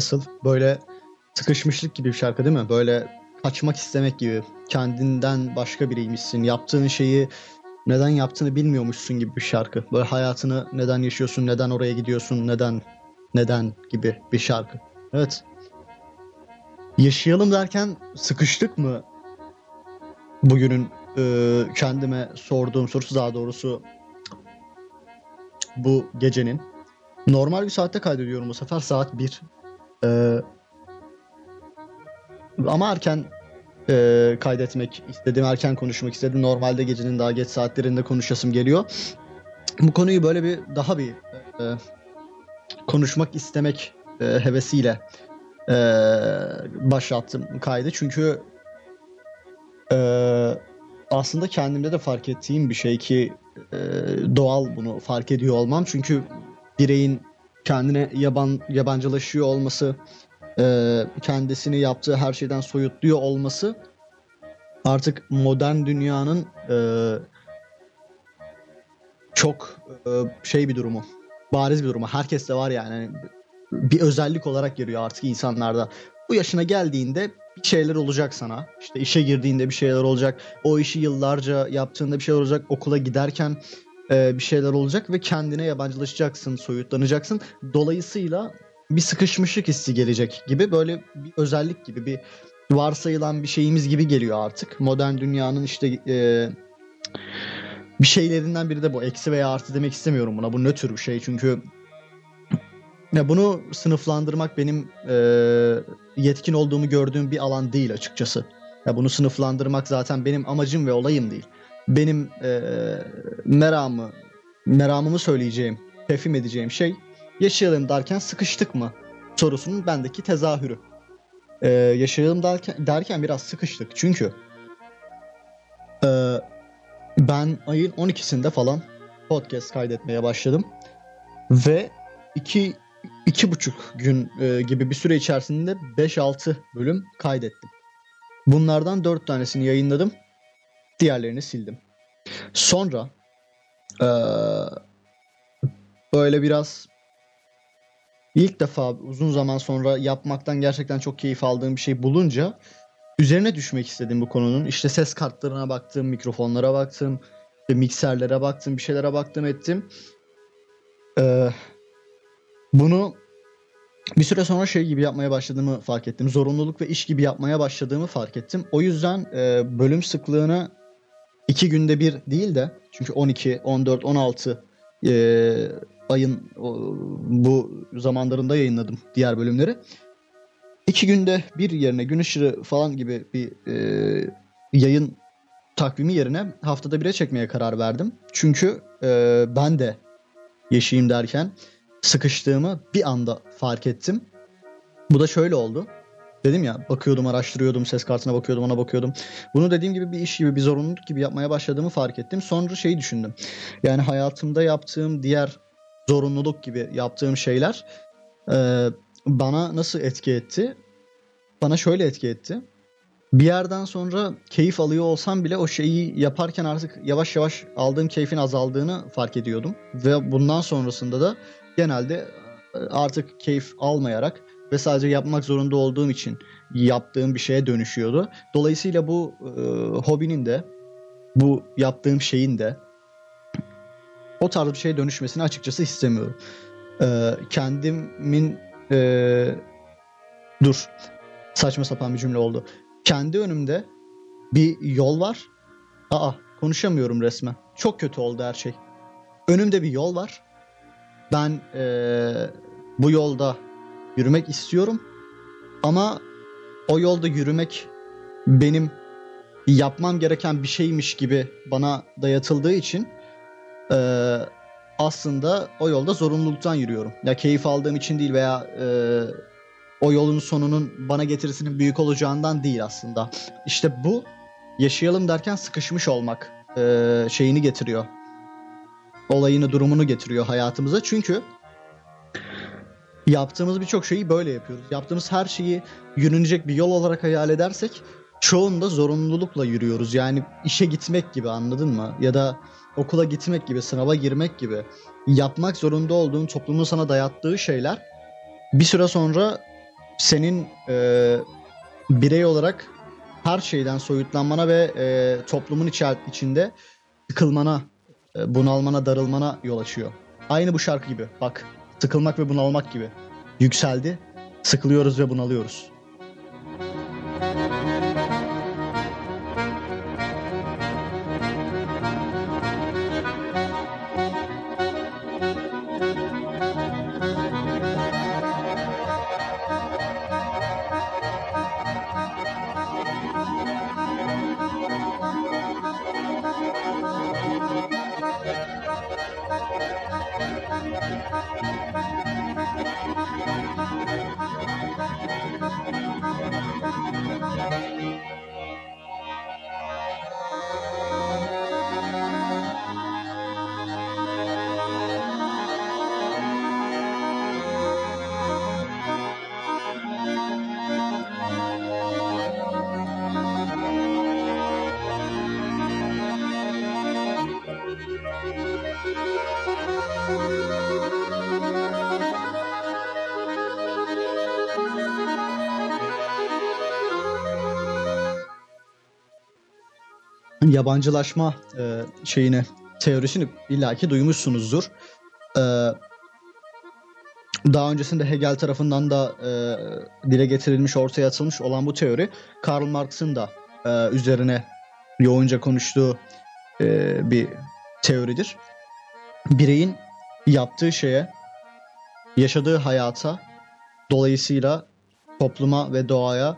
Nasıl? Böyle sıkışmışlık gibi bir şarkı değil mi? Böyle kaçmak istemek gibi. Kendinden başka biriymişsin. Yaptığın şeyi neden yaptığını bilmiyormuşsun gibi bir şarkı. Böyle hayatını neden yaşıyorsun, neden oraya gidiyorsun, neden, neden gibi bir şarkı. Evet. Yaşayalım derken sıkıştık mı? Bugünün e, kendime sorduğum sorusu daha doğrusu bu gecenin. Normal bir saatte kaydediyorum bu sefer saat 1. Ee, ama erken e, kaydetmek istedim, erken konuşmak istedim. Normalde gecenin daha geç saatlerinde konuşasım geliyor. Bu konuyu böyle bir daha bir e, konuşmak istemek e, hevesiyle e, başlattım kaydı. Çünkü e, aslında kendimde de fark ettiğim bir şey ki e, doğal bunu fark ediyor olmam. Çünkü bireyin kendine yaban yabancılaşıyor olması, e, kendisini yaptığı her şeyden soyutluyor olması artık modern dünyanın e, çok e, şey bir durumu. Bariz bir durumu. Herkes de var yani. Bir özellik olarak geliyor artık insanlarda. Bu yaşına geldiğinde bir şeyler olacak sana. İşte işe girdiğinde bir şeyler olacak. O işi yıllarca yaptığında bir şeyler olacak. Okula giderken e, bir şeyler olacak ve kendine yabancılaşacaksın, soyutlanacaksın. Dolayısıyla bir sıkışmışlık hissi gelecek gibi böyle bir özellik gibi bir varsayılan bir şeyimiz gibi geliyor artık. Modern dünyanın işte e, bir şeylerinden biri de bu. Eksi veya artı demek istemiyorum buna. Bu nötr bir şey çünkü ya bunu sınıflandırmak benim e, yetkin olduğumu gördüğüm bir alan değil açıkçası. Ya bunu sınıflandırmak zaten benim amacım ve olayım değil. Benim e, meramı, meramımı söyleyeceğim, tefhim edeceğim şey yaşayalım derken sıkıştık mı sorusunun bendeki tezahürü. Ee, yaşayalım derken, derken biraz sıkıştık çünkü e, ben ayın 12'sinde falan podcast kaydetmeye başladım ve iki iki buçuk gün e, gibi bir süre içerisinde 5-6 bölüm kaydettim. Bunlardan 4 tanesini yayınladım. Diğerlerini sildim. Sonra e, böyle biraz ilk defa uzun zaman sonra yapmaktan gerçekten çok keyif aldığım bir şey bulunca üzerine düşmek istedim bu konunun. İşte ses kartlarına baktım, mikrofonlara baktım, işte mikserlere baktım, bir şeylere baktım ettim. Ee, bunu bir süre sonra şey gibi yapmaya başladığımı fark ettim. Zorunluluk ve iş gibi yapmaya başladığımı fark ettim. O yüzden e, bölüm sıklığını iki günde bir değil de çünkü 12, 14, 16 e, ayın o, bu zamanlarında yayınladım diğer bölümleri. İki günde bir yerine gün ışığı falan gibi bir e, yayın takvimi yerine haftada bire çekmeye karar verdim. Çünkü e, ben de yaşayayım derken sıkıştığımı bir anda fark ettim. Bu da şöyle oldu. Dedim ya bakıyordum araştırıyordum ses kartına bakıyordum ona bakıyordum. Bunu dediğim gibi bir iş gibi bir zorunluluk gibi yapmaya başladığımı fark ettim. Sonra şeyi düşündüm. Yani hayatımda yaptığım diğer zorunluluk gibi yaptığım şeyler e, bana nasıl etki etti? Bana şöyle etki etti. Bir yerden sonra keyif alıyor olsam bile o şeyi yaparken artık yavaş yavaş aldığım keyfin azaldığını fark ediyordum. Ve bundan sonrasında da genelde artık keyif almayarak ve sadece yapmak zorunda olduğum için yaptığım bir şeye dönüşüyordu. Dolayısıyla bu e, hobinin de bu yaptığım şeyin de o tarz bir şeye dönüşmesini açıkçası istemiyorum. E, kendimin e, dur saçma sapan bir cümle oldu. Kendi önümde bir yol var. Aa konuşamıyorum resmen. Çok kötü oldu her şey. Önümde bir yol var. Ben e, bu yolda yürümek istiyorum. Ama o yolda yürümek benim yapmam gereken bir şeymiş gibi bana dayatıldığı için e, aslında o yolda zorunluluktan yürüyorum. Ya keyif aldığım için değil veya e, o yolun sonunun bana getirisinin büyük olacağından değil aslında. İşte bu yaşayalım derken sıkışmış olmak e, şeyini getiriyor. Olayını, durumunu getiriyor hayatımıza. Çünkü yaptığımız birçok şeyi böyle yapıyoruz. Yaptığımız her şeyi yürünecek bir yol olarak hayal edersek çoğunda zorunlulukla yürüyoruz. Yani işe gitmek gibi anladın mı? Ya da okula gitmek gibi, sınava girmek gibi yapmak zorunda olduğun toplumun sana dayattığı şeyler bir süre sonra senin e, birey olarak her şeyden soyutlanmana ve e, toplumun içer- içinde sıkılmana, e, bunalmana, darılmana yol açıyor. Aynı bu şarkı gibi. Bak, sıkılmak ve bunalmak gibi. Yükseldi, sıkılıyoruz ve bunalıyoruz. Yabancılaşma e, şeyini, teorisini illaki duymuşsunuzdur. E, daha öncesinde Hegel tarafından da e, dile getirilmiş, ortaya atılmış olan bu teori Karl Marx'ın da e, üzerine yoğunca konuştuğu e, bir teoridir. Bireyin yaptığı şeye, yaşadığı hayata, dolayısıyla topluma ve doğaya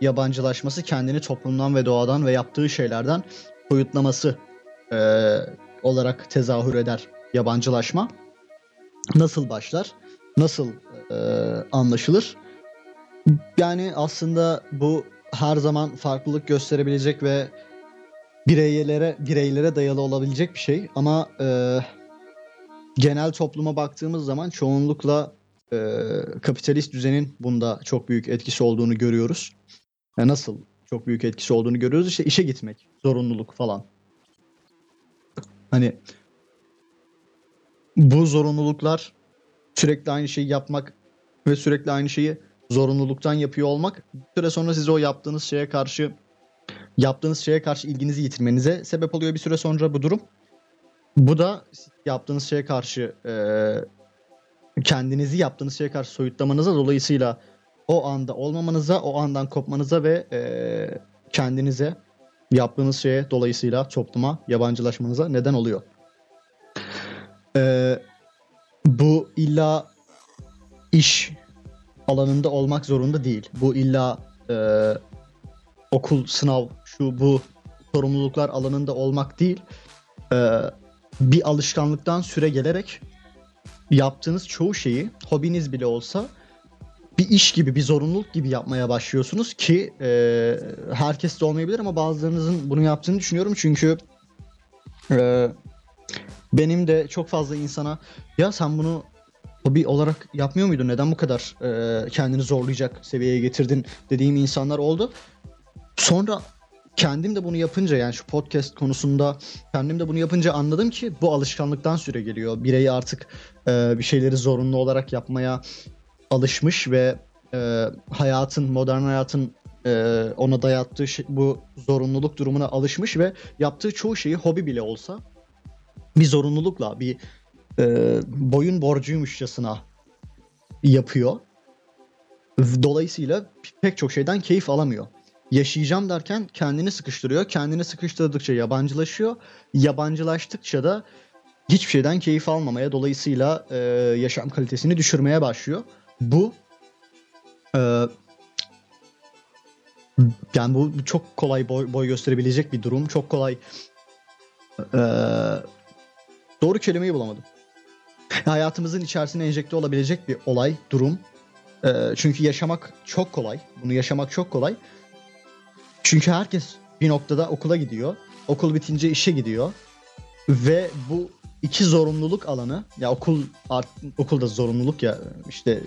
yabancılaşması, kendini toplumdan ve doğadan ve yaptığı şeylerden soyutlaması e, olarak tezahür eder yabancılaşma. Nasıl başlar? Nasıl e, anlaşılır? Yani aslında bu her zaman farklılık gösterebilecek ve bireylere bireylere dayalı olabilecek bir şey ama e, genel topluma baktığımız zaman çoğunlukla e, kapitalist düzenin bunda çok büyük etkisi olduğunu görüyoruz. Ya nasıl çok büyük etkisi olduğunu görüyoruz? İşte işe gitmek, zorunluluk falan. Hani bu zorunluluklar sürekli aynı şeyi yapmak ve sürekli aynı şeyi zorunluluktan yapıyor olmak bir süre sonra size o yaptığınız şeye karşı yaptığınız şeye karşı ilginizi yitirmenize sebep oluyor bir süre sonra bu durum. Bu da yaptığınız şeye karşı e, kendinizi yaptığınız şeye karşı soyutlamanıza dolayısıyla o anda olmamanıza, o andan kopmanıza ve e, kendinize yaptığınız şeye dolayısıyla topluma yabancılaşmanıza neden oluyor. E, bu illa iş alanında olmak zorunda değil. Bu illa e, okul, sınav, şu bu sorumluluklar alanında olmak değil. E, bir alışkanlıktan süre gelerek yaptığınız çoğu şeyi hobiniz bile olsa bir iş gibi bir zorunluluk gibi yapmaya başlıyorsunuz ki e, herkes de olmayabilir ama bazılarınızın bunu yaptığını düşünüyorum çünkü e, benim de çok fazla insana ya sen bunu hobi olarak yapmıyor muydun neden bu kadar e, kendini zorlayacak seviyeye getirdin dediğim insanlar oldu. Sonra kendim de bunu yapınca yani şu podcast konusunda kendim de bunu yapınca anladım ki bu alışkanlıktan süre geliyor. Birey artık e, bir şeyleri zorunlu olarak yapmaya alışmış ve e, hayatın, modern hayatın e, ona dayattığı şey, bu zorunluluk durumuna alışmış ve yaptığı çoğu şeyi hobi bile olsa bir zorunlulukla, bir e, boyun borcuymuşçasına yapıyor. Dolayısıyla pek çok şeyden keyif alamıyor. Yaşayacağım derken kendini sıkıştırıyor. Kendini sıkıştırdıkça yabancılaşıyor. Yabancılaştıkça da hiçbir şeyden keyif almamaya dolayısıyla e, yaşam kalitesini düşürmeye başlıyor. Bu e, yani bu çok kolay boy, boy gösterebilecek bir durum. Çok kolay e, doğru kelimeyi bulamadım. Hayatımızın içerisine enjekte olabilecek bir olay, durum. E, çünkü yaşamak çok kolay. Bunu yaşamak çok kolay. Çünkü herkes bir noktada okula gidiyor. Okul bitince işe gidiyor. Ve bu iki zorunluluk alanı ya okul art, okulda zorunluluk ya işte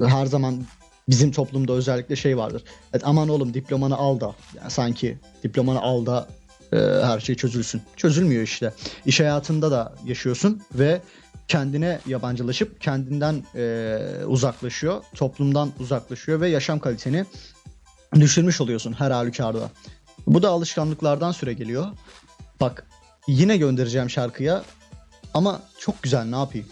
e, her zaman bizim toplumda özellikle şey vardır. Evet, aman oğlum diplomanı al da yani sanki diplomanı al da e, her şey çözülsün. Çözülmüyor işte. İş hayatında da yaşıyorsun ve kendine yabancılaşıp kendinden e, uzaklaşıyor, toplumdan uzaklaşıyor ve yaşam kaliteni düşürmüş oluyorsun her halükarda. Bu da alışkanlıklardan süre geliyor. Bak yine göndereceğim şarkıya ama çok güzel ne yapayım?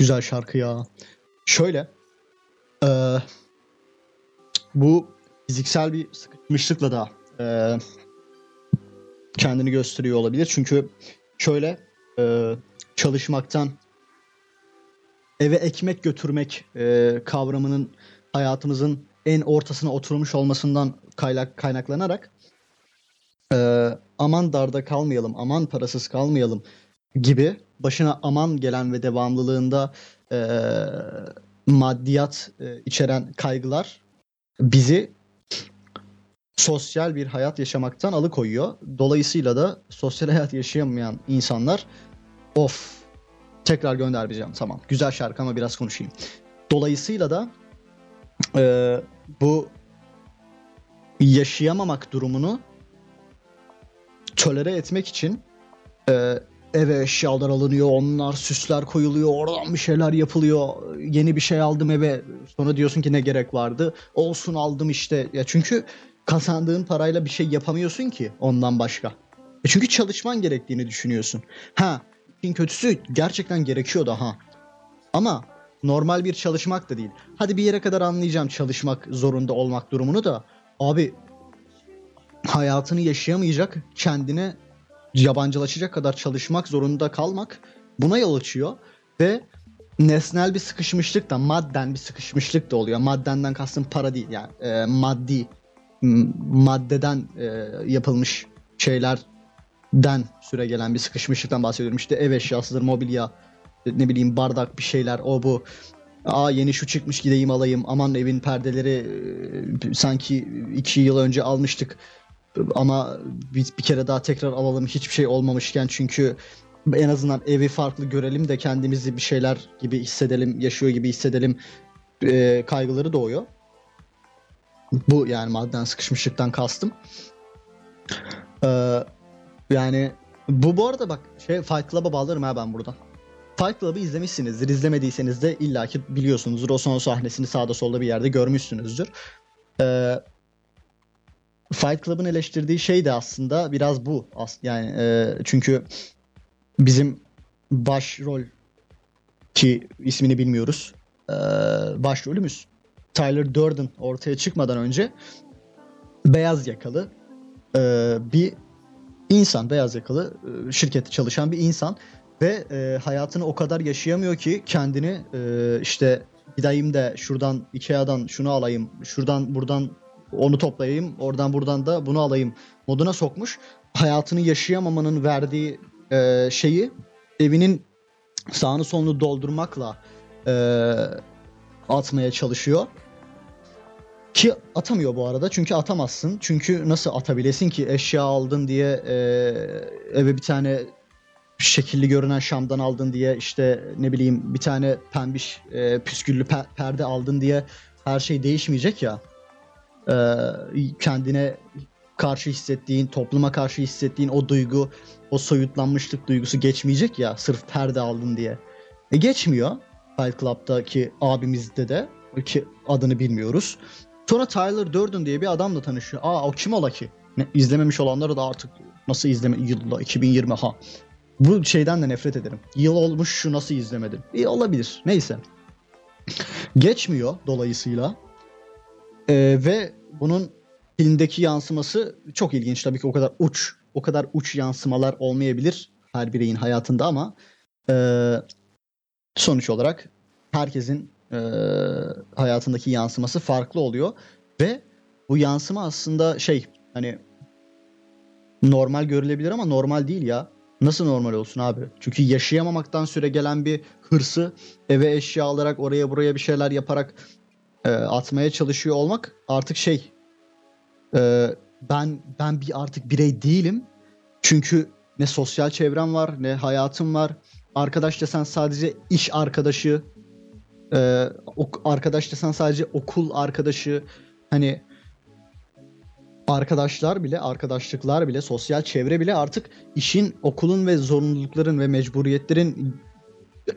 Güzel şarkı ya. Şöyle. eee, bu fiziksel bir sıkışmışlıkla da eee, kendini gösteriyor olabilir. Çünkü şöyle eee, çalışmaktan eve ekmek götürmek eee, kavramının hayatımızın en ortasına oturmuş olmasından kaynak, kaynaklanarak eee, aman darda kalmayalım, aman parasız kalmayalım gibi başına aman gelen ve devamlılığında eee, maddiyat eee, içeren kaygılar bizi sosyal bir hayat yaşamaktan alıkoyuyor. Dolayısıyla da sosyal hayat yaşayamayan insanlar of tekrar göndermeyeceğim tamam güzel şarkı ama biraz konuşayım. Dolayısıyla da eee, bu yaşayamamak durumunu tolere etmek için eee, eve eşyalar alınıyor, onlar süsler koyuluyor, oradan bir şeyler yapılıyor. Yeni bir şey aldım eve. Sonra diyorsun ki ne gerek vardı? Olsun aldım işte. Ya çünkü kazandığın parayla bir şey yapamıyorsun ki ondan başka. E çünkü çalışman gerektiğini düşünüyorsun. Ha, işin kötüsü gerçekten gerekiyor da ha. Ama normal bir çalışmak da değil. Hadi bir yere kadar anlayacağım çalışmak zorunda olmak durumunu da. Abi hayatını yaşayamayacak, kendine yabancılaşacak kadar çalışmak zorunda kalmak buna yol açıyor ve nesnel bir sıkışmışlık da madden bir sıkışmışlık da oluyor. Maddenden kastım para değil yani e, maddi maddeden e, yapılmış şeylerden süre gelen bir sıkışmışlıktan bahsediyorum. İşte ev eşyasıdır, mobilya, ne bileyim bardak bir şeyler o bu. Aa yeni şu çıkmış gideyim alayım. Aman evin perdeleri e, sanki iki yıl önce almıştık ama bir, bir kere daha tekrar alalım hiçbir şey olmamışken çünkü en azından evi farklı görelim de kendimizi bir şeyler gibi hissedelim, yaşıyor gibi hissedelim e, kaygıları doğuyor. Bu yani madden sıkışmışlıktan kastım. Ee, yani bu bu arada bak şey Fight Club'a bağlarım ha ben buradan. Fight Club'ı izlemişsinizdir. İzlemediyseniz de illaki biliyorsunuzdur. O son sahnesini sağda solda bir yerde görmüşsünüzdür. Ee, Fight Club'ın eleştirdiği şey de aslında biraz bu. Yani e, çünkü bizim başrol ki ismini bilmiyoruz. E, başrolümüz Tyler Durden ortaya çıkmadan önce beyaz yakalı e, bir insan, beyaz yakalı e, şirkette çalışan bir insan ve e, hayatını o kadar yaşayamıyor ki kendini e, işte gideyim de şuradan Ikea'dan şunu alayım, şuradan buradan onu toplayayım, oradan buradan da bunu alayım moduna sokmuş. Hayatını yaşayamamanın verdiği e, şeyi evinin sağını solunu doldurmakla e, atmaya çalışıyor. Ki atamıyor bu arada çünkü atamazsın. Çünkü nasıl atabilesin ki eşya aldın diye e, eve bir tane şekilli görünen şamdan aldın diye işte ne bileyim bir tane pembiş e, püsküllü pe- perde aldın diye her şey değişmeyecek ya. E, kendine karşı hissettiğin, topluma karşı hissettiğin o duygu, o soyutlanmışlık duygusu geçmeyecek ya sırf perde aldın diye. E geçmiyor. Fight Club'daki abimizde de ki adını bilmiyoruz. Sonra Tyler Durden diye bir adamla tanışıyor. Aa o kim ola ki? Ne, izlememiş olanları da artık nasıl izleme yılla 2020 ha. Bu şeyden de nefret ederim. Yıl olmuş şu nasıl izlemedim. İyi olabilir. Neyse. Geçmiyor dolayısıyla. Ee, ve bunun filmdeki yansıması çok ilginç. Tabii ki o kadar uç, o kadar uç yansımalar olmayabilir her bireyin hayatında ama e, sonuç olarak herkesin e, hayatındaki yansıması farklı oluyor ve bu yansıma aslında şey hani normal görülebilir ama normal değil ya. Nasıl normal olsun abi? Çünkü yaşayamamaktan süre gelen bir hırsı eve eşya alarak oraya buraya bir şeyler yaparak e, atmaya çalışıyor olmak artık şey e, ben ben bir artık birey değilim. Çünkü ne sosyal çevrem var ne hayatım var. Arkadaş desen sadece iş arkadaşı e, ok- arkadaş desen sadece okul arkadaşı hani arkadaşlar bile, arkadaşlıklar bile, sosyal çevre bile artık işin, okulun ve zorunlulukların ve mecburiyetlerin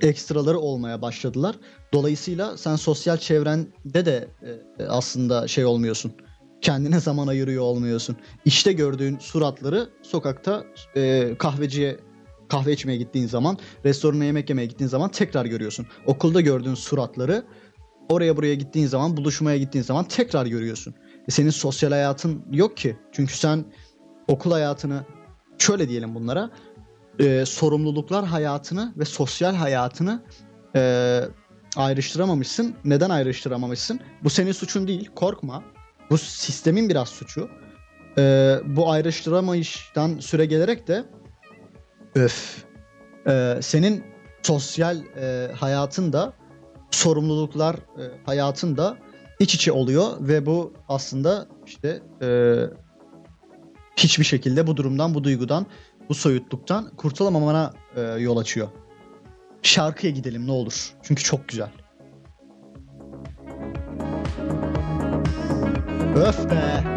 ekstraları olmaya başladılar. Dolayısıyla sen sosyal çevrende de e, aslında şey olmuyorsun. Kendine zaman ayırıyor olmuyorsun. İşte gördüğün suratları sokakta e, kahveciye kahve içmeye gittiğin zaman, restorana yemek yemeye gittiğin zaman tekrar görüyorsun. Okulda gördüğün suratları oraya buraya gittiğin zaman, buluşmaya gittiğin zaman tekrar görüyorsun. E, senin sosyal hayatın yok ki. Çünkü sen okul hayatını şöyle diyelim bunlara e, sorumluluklar hayatını ve sosyal hayatını e, ayrıştıramamışsın. Neden ayrıştıramamışsın? Bu senin suçun değil. Korkma. Bu sistemin biraz suçu. E, bu ayrıştıramayıştan süre gelerek de öf e, senin sosyal e, hayatın da sorumluluklar e, hayatın da iç içe oluyor ve bu aslında işte e, hiçbir şekilde bu durumdan, bu duygudan, bu soyutluktan kurtulamamana e, yol açıyor. Şarkıya gidelim ne olur. Çünkü çok güzel. Öf be.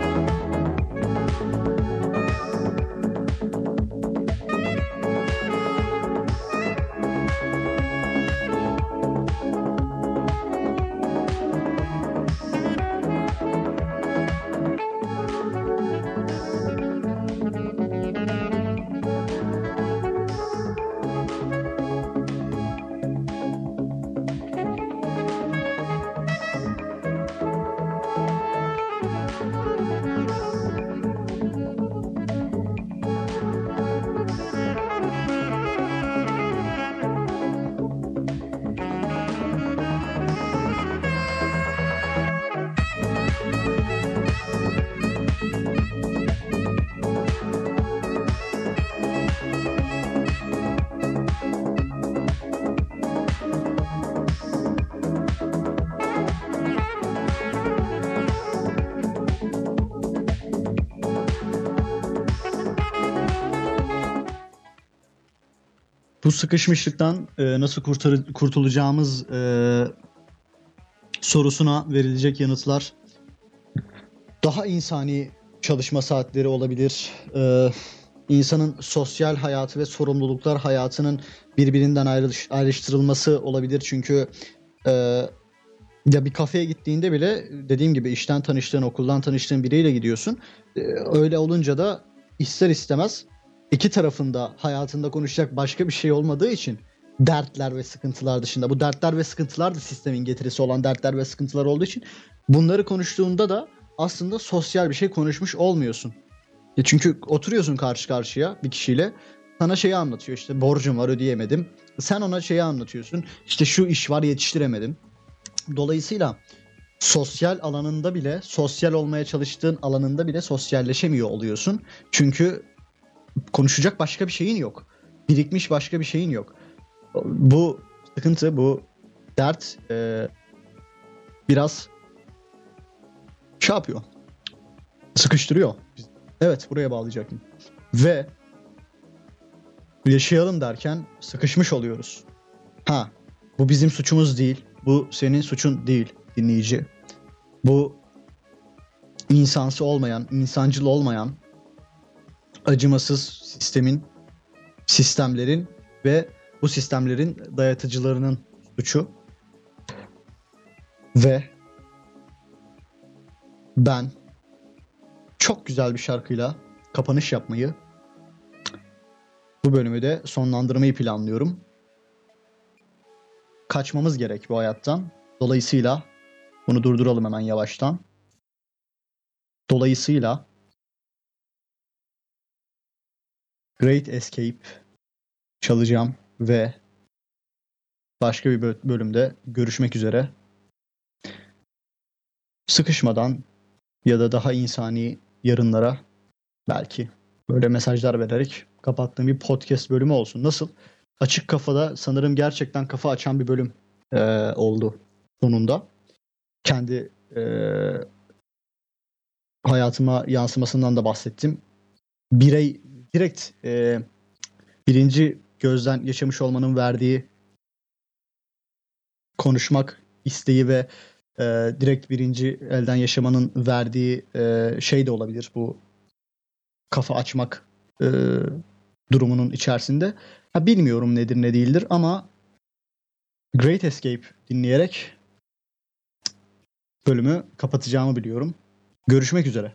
Bu sıkışmışlıktan e, nasıl kurtar- kurtulacağımız e, sorusuna verilecek yanıtlar daha insani çalışma saatleri olabilir. E, insanın sosyal hayatı ve sorumluluklar hayatının birbirinden ayrılış- ayrıştırılması olabilir. Çünkü e, ya bir kafeye gittiğinde bile dediğim gibi işten tanıştığın, okuldan tanıştığın biriyle gidiyorsun. E, öyle olunca da ister istemez iki tarafında hayatında konuşacak başka bir şey olmadığı için dertler ve sıkıntılar dışında bu dertler ve sıkıntılar da sistemin getirisi olan dertler ve sıkıntılar olduğu için bunları konuştuğunda da aslında sosyal bir şey konuşmuş olmuyorsun. Ya çünkü oturuyorsun karşı karşıya bir kişiyle sana şeyi anlatıyor işte borcum var ödeyemedim. Sen ona şeyi anlatıyorsun işte şu iş var yetiştiremedim. Dolayısıyla sosyal alanında bile sosyal olmaya çalıştığın alanında bile sosyalleşemiyor oluyorsun. Çünkü konuşacak başka bir şeyin yok. Birikmiş başka bir şeyin yok. Bu sıkıntı, bu dert e, biraz şey yapıyor. Sıkıştırıyor. Evet buraya bağlayacaktım. Ve yaşayalım derken sıkışmış oluyoruz. Ha bu bizim suçumuz değil. Bu senin suçun değil dinleyici. Bu insansı olmayan, insancıl olmayan acımasız sistemin, sistemlerin ve bu sistemlerin dayatıcılarının suçu. Ve ben çok güzel bir şarkıyla kapanış yapmayı bu bölümü de sonlandırmayı planlıyorum. Kaçmamız gerek bu hayattan. Dolayısıyla bunu durduralım hemen yavaştan. Dolayısıyla Great Escape çalacağım ve başka bir bölümde görüşmek üzere. Sıkışmadan ya da daha insani yarınlara belki böyle mesajlar vererek kapattığım bir podcast bölümü olsun. Nasıl? Açık kafada sanırım gerçekten kafa açan bir bölüm e, oldu sonunda. Kendi e, hayatıma yansımasından da bahsettim. Birey direkt e, birinci gözden yaşamış olmanın verdiği konuşmak isteği ve e, direkt birinci elden yaşamanın verdiği e, şey de olabilir bu kafa açmak e, durumunun içerisinde. Ha, bilmiyorum nedir ne değildir ama Great Escape dinleyerek bölümü kapatacağımı biliyorum. Görüşmek üzere.